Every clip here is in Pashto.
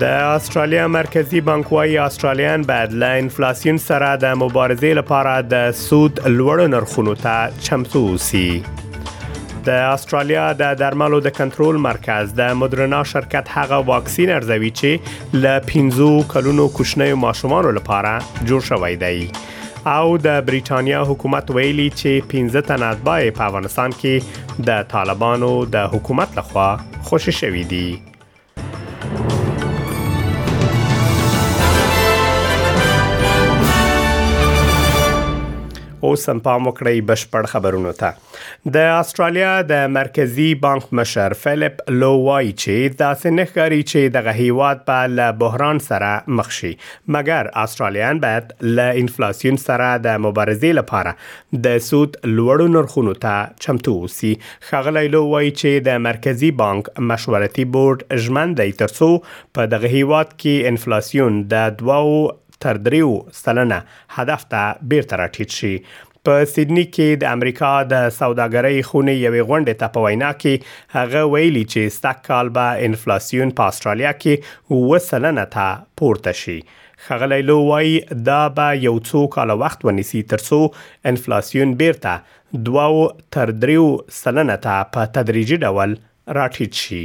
د استرالیا مرکزی بانک وايي استرالیان بعد له انفلاسیون سره د مبارزې لپاره د سود لوړ نرخونو ته چمتو اوسي د استرالیا د درملو د کنټرول مرکز د مدرنا شرکت هغه واکسین ارزوي چې له پنځو کلونو کوچنیو ماشومانو لپاره جوړ شوی دی او د بریټانیا حکومت ویلي چې 15 تن اتباع په افغانستان کې د طالبانو د حکومت لخوا خوشی شوی دي اوس هم پام وکړئ بشپړ خبرونه ته د استرالیا د مرکزی بانک مشر فیلیپ لو وایي چې داسې نه ښکاري چې دغه هیواد به له بحران سره مخ شي مګر استرالیان باید له انفلاسیون سره د مبارزې لپاره د سود لوړو نرخونو ته چمتو اوسي ښاغلی لو وایي چې د مرکزی بانک مشورتي بورډ ژمن دی ترڅو په دغه هیواد کې انفلاسیون د 2 تر 3 سلنه هدف ته بیرته راټیټ شي په سیدنی کې د امریکا د سوداګرۍ خونې یوې غونډې ته په وینا کې هغه ویلي چې سږ کال به انفلاسیون په استرالیا کې 9 سلنه ته پورته شي خغلی لو وایي دا به یو څو کال وخت ونیسي ترڅو انفلاسیون بیرته 2 تر 3 سلنه ته په تدریجي ډول راټیټ شي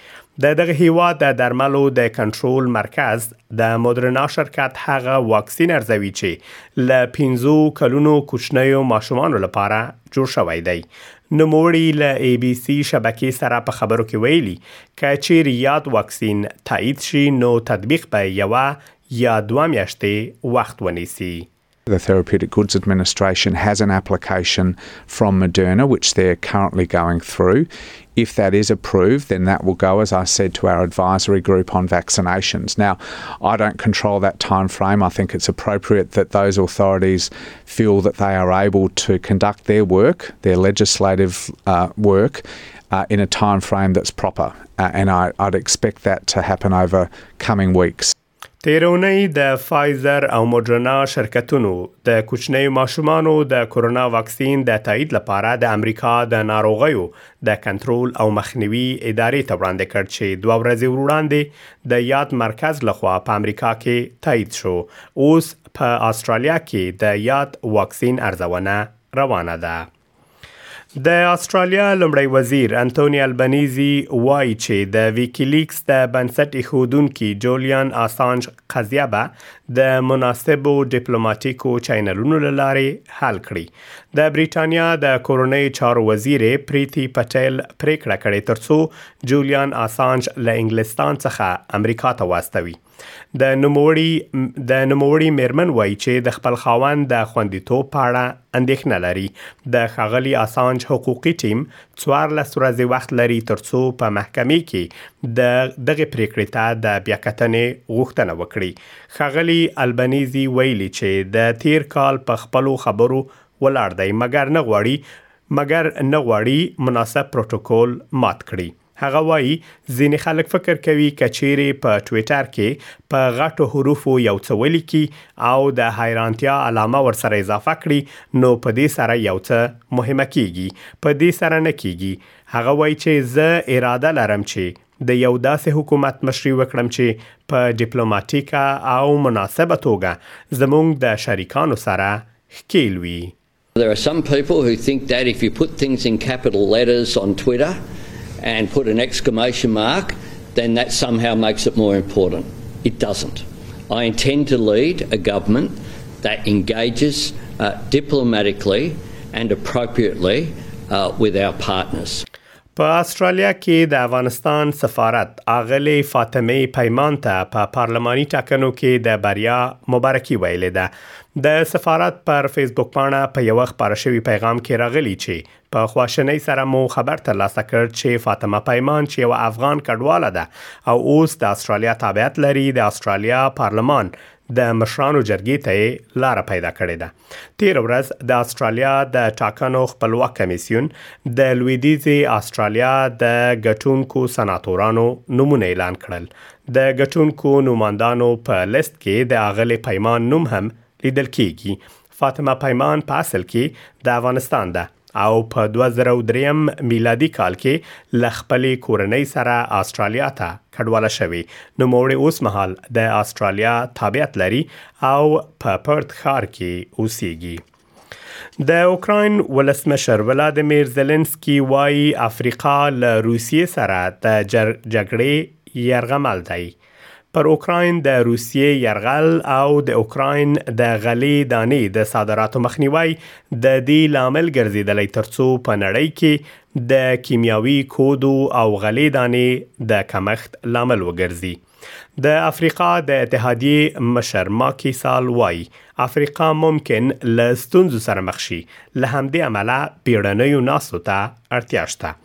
د دغه هیواد د درملو د کنټرول مرکز د مودرنا شرکت هغه واکسین ارزوي چې له 15 کلونو کوچنیو ماشومانو لپاره جوړ شوی دی نو موري له ای بي سي شبکې سره په خبرو کې ویلي کچې ریاد واکسین تایید شي نو تطبیق به یو یا دوه میاشتې وخت ونیسي The Therapeutic Goods Administration has an application from Moderna, which they're currently going through. If that is approved, then that will go, as I said, to our advisory group on vaccinations. Now, I don't control that time frame. I think it's appropriate that those authorities feel that they are able to conduct their work, their legislative uh, work, uh, in a time frame that's proper. Uh, and I, I'd expect that to happen over coming weeks. تیرونۍ د فایزر او مودرنا شرکتونو د کوچنی ماشومانو د کورونا واکسین د تایید لپاره د امریکا د ناروغیو د کنټرول او مخنیوي ادارې ته وړاندې کړ چې دوه ورځې وړاندې د یاد مرکز لخوا په امریکا کې تایید شو اوس په استرالیا کې د یاد واکسین ارزونه روانه ده د استرالیا لمړی وزیر انټونی البنیزی وایي چې د ویکیلیکس د بنسټ ایښودونکي جولیان اسانج قضیه به د مناسبو ډیپلوماټیکو چینلونو لارې حل کړي د بریټانیا د کورونی چارو وزیر پریتی پټیل پریکړه کړې ترڅو جولیان اسانج له انګلستان څخه امریکا ته واستوي د نوموړي د نوموړي میرمن وایي چې د خپل خاوند د خوندیتوب په اړه اندېښنه لري د خغلی اسانج حقوقي ټیم څوار لس ورځې وخت لري ترڅو په محکمې کې د دغه پریکړې ته د بیاکتنې غوښتنه وکړي خغلی البنيزي ویلي چې د تیر کال په خپل خبرو ولاړ دی مګر نه غواړي مګر نه غواړي مناسب پروتوکول مات کړي هغه وايي، ځینې خلک فکر کوي که چېرې په ټوېټر کې په غټو حروفو یو څه ولیکي او د حیرانتیا علامه ورسره اضافه کړي نو په دې سره یو څه مهمه کېږي، په دې سره نه کېږي. هغه وايي چې زه اراده لرم چې د یو داسې حکومت مشري وکړم چې په ډیپلوماټیکه او مناسبه توګه زموږ د شریکانو سره ښکېل وي. There are some people who think that if you put things in capital letters on Twitter and put an exclamation mark, then that somehow makes it more important. It doesn't. I intend to lead a government that engages uh, diplomatically and appropriately uh, with our partners. په استرالیا کې د افغانستان سفارت اغلې فاطمه پیمان ته په پارلماني ټاکنو کې د بریا مبارکي ویلې ده د سفارت پر فیسبوک پاڼه په یو خبر شوی پیغام کې راغلی چې په خواشنۍ سره مو خبر تر لاسه کړ چې فاطمه پیمان چې یو افغان کډواله ده او اوس د استرالیا تابعیت لري د استرالیا پارلمان د مشرانو جرګې ته لار پیدا کړې ده تیر ورځ د استرالیا د ټاکنو خپلواک کمیسیون د لویدیځي استرالیا د ګټونکو سناتورانو نمونه اعلان کړل د ګټونکو نوماندانو په لیست کې د اغلې پیمان نوم هم لیدل کیږي فاطمه پیمان په اصل کې د افغانستان ده او په 2003 میلادي کال کې له خپلې کورنۍ سره استرالیا ته کډواله شوې نوموړې اوس مهال د استرالیا تابعیت لري او په پرت ښار کې اوسېږي د اوکراین ولسمشر ولادمیر زيلنسکي وايي افریقا له روسیې سره د جګړې يرغمل دی پر اوکراین د روسیې يرغل او د اوکراین د غلې دانې د صادراتو مخنیوي د دې لامل ګرځیدلی ترڅو په نړۍ کې د کیمیاوي کودو او غلې دانې د کمښت لامل وګرځي د افریقا د اتحادیې مشر ماکی سال وایي افریقا ممکن له ستونزو سره مخ شي له همدې امله بیړنیو ناستو ته اړتیا شته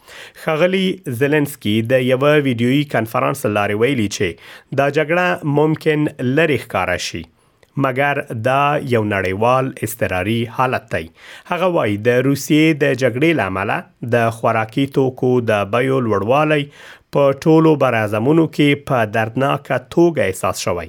خغلی زلنسکی د یو ویډیویي کانفرنس لارې ویلي چې دا جګړه ممکن لری ښکارا شي مګر دا یو نړیوال استراری حالت دی هغه وایي د روسیې د جګړې لامل د خوراکي توکو د بیو لوړوالی په ټولو برازمونو کې په دردناکه توګه احساس شوی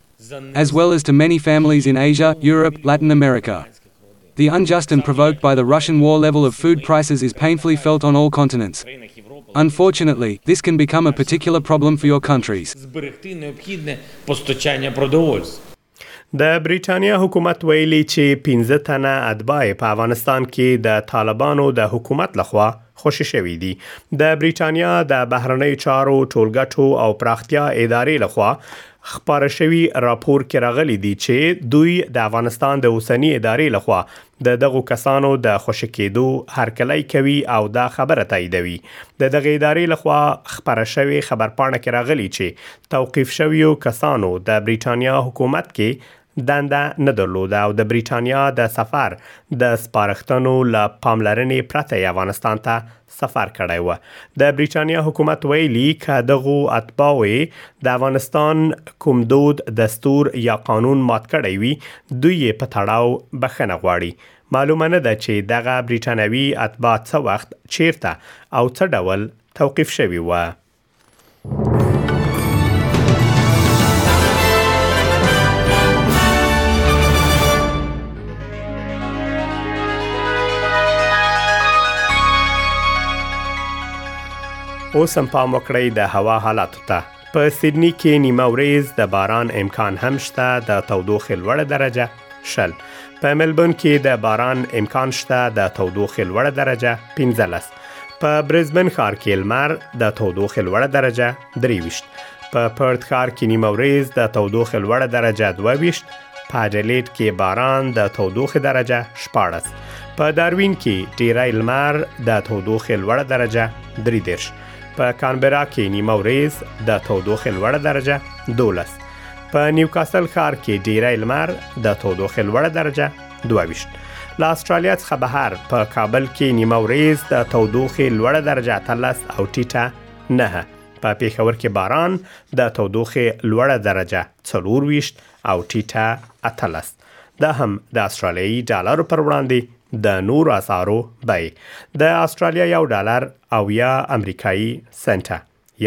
as well as to many families in Asia, Europe, Latin America. The unjust and provoked by the Russian war level of food prices is painfully felt on all continents. Unfortunately, this can become a particular problem for your countries. د بریټانیا حکومت ویلي چې 15 تنه ادبای په افغانستان کې د طالبانو د حکومت لخوا خوشې شوي دي د بریټانیا د بهرنیو چارو ټولګټو او پراختیا ادارې لخوا خبر شوی راپور کې راغلي دي چې دوی د افغانستان د اوسنی ادارې لخوا د دغو کسانو د خوشی کېدو هرکلی کوي او دا خبره تاییدوي د دغه ادارې لخوا خبره شوی خبرپاڼه کې راغلي چې توقيف شویو کسانو د بریټانیا حکومت کې دنده نه درلوده او د بریټانیا د سفر د سپارښتنو له پاملرنې پرته یې افغانستان ته سفر کړی و د بریټانیا حکومت ویلي که دغو اتباعو د افغانستان کوم دود دستور یا قانون مات کړی وي دوی یې په تړاو بخښنه غواړي معلومه نه ده چې دغه بریټانوي اتباع څه وخت چیرته او څه ډول توقیف شوي وه اوس هم پام وکړئ د هوا حالاتو ته په سیدنی کې نیمه ورځ د باران امکان هم شته د تودوخې لوړه درجه شل په ملبون کې د باران امکان شته د تودوخې لوړه درجه 15 په برزبن ښار کې لمر د تودوخې لوړه درجه 23 په پرت ښار کې نیمه ورځ د تودوخې لوړه درجه 22 په اډلیډ کې باران د تودوخې درجه 14 په داروین کې ډیری لمر د تودوخې لوړه درجه 33 په کانبرا کې نیمه ورځ د تودوخې لوړه درجه 12 په نیوکاسل ښار کې ډیری لمر د تودوخې لوړه درجه 22 له استرالیا څخه بهر په کابل کې نیمه ورځ د تودوخې لوړه درجه 13 او ټیټه 9 په پیښور کې باران د تودوخې لوړه درجه 24 او ټیټه 13 دا هم د استرالیي ډالر پر وړاندې د نور اسعارو بای د استرالیا یو ډالر او یا امریکایي سنټه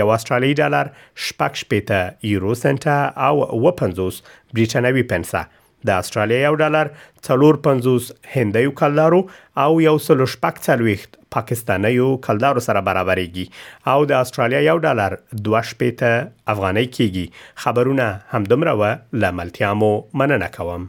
یو استرالی ډالر شپږ شپېته یورو سنټه او و پنځوس بریټانوي پنسه د استرالیا یو ډالر څلور پنځوس هندیو کلدارو او یو سل شپږ څلوېښت پاکستانیو کلدارو سره برابرېږي او د استرالیا یو ډالر دوه شپېته افغانۍ کېږي خبرونه همدومره وه له ملتیا مو مننه کوم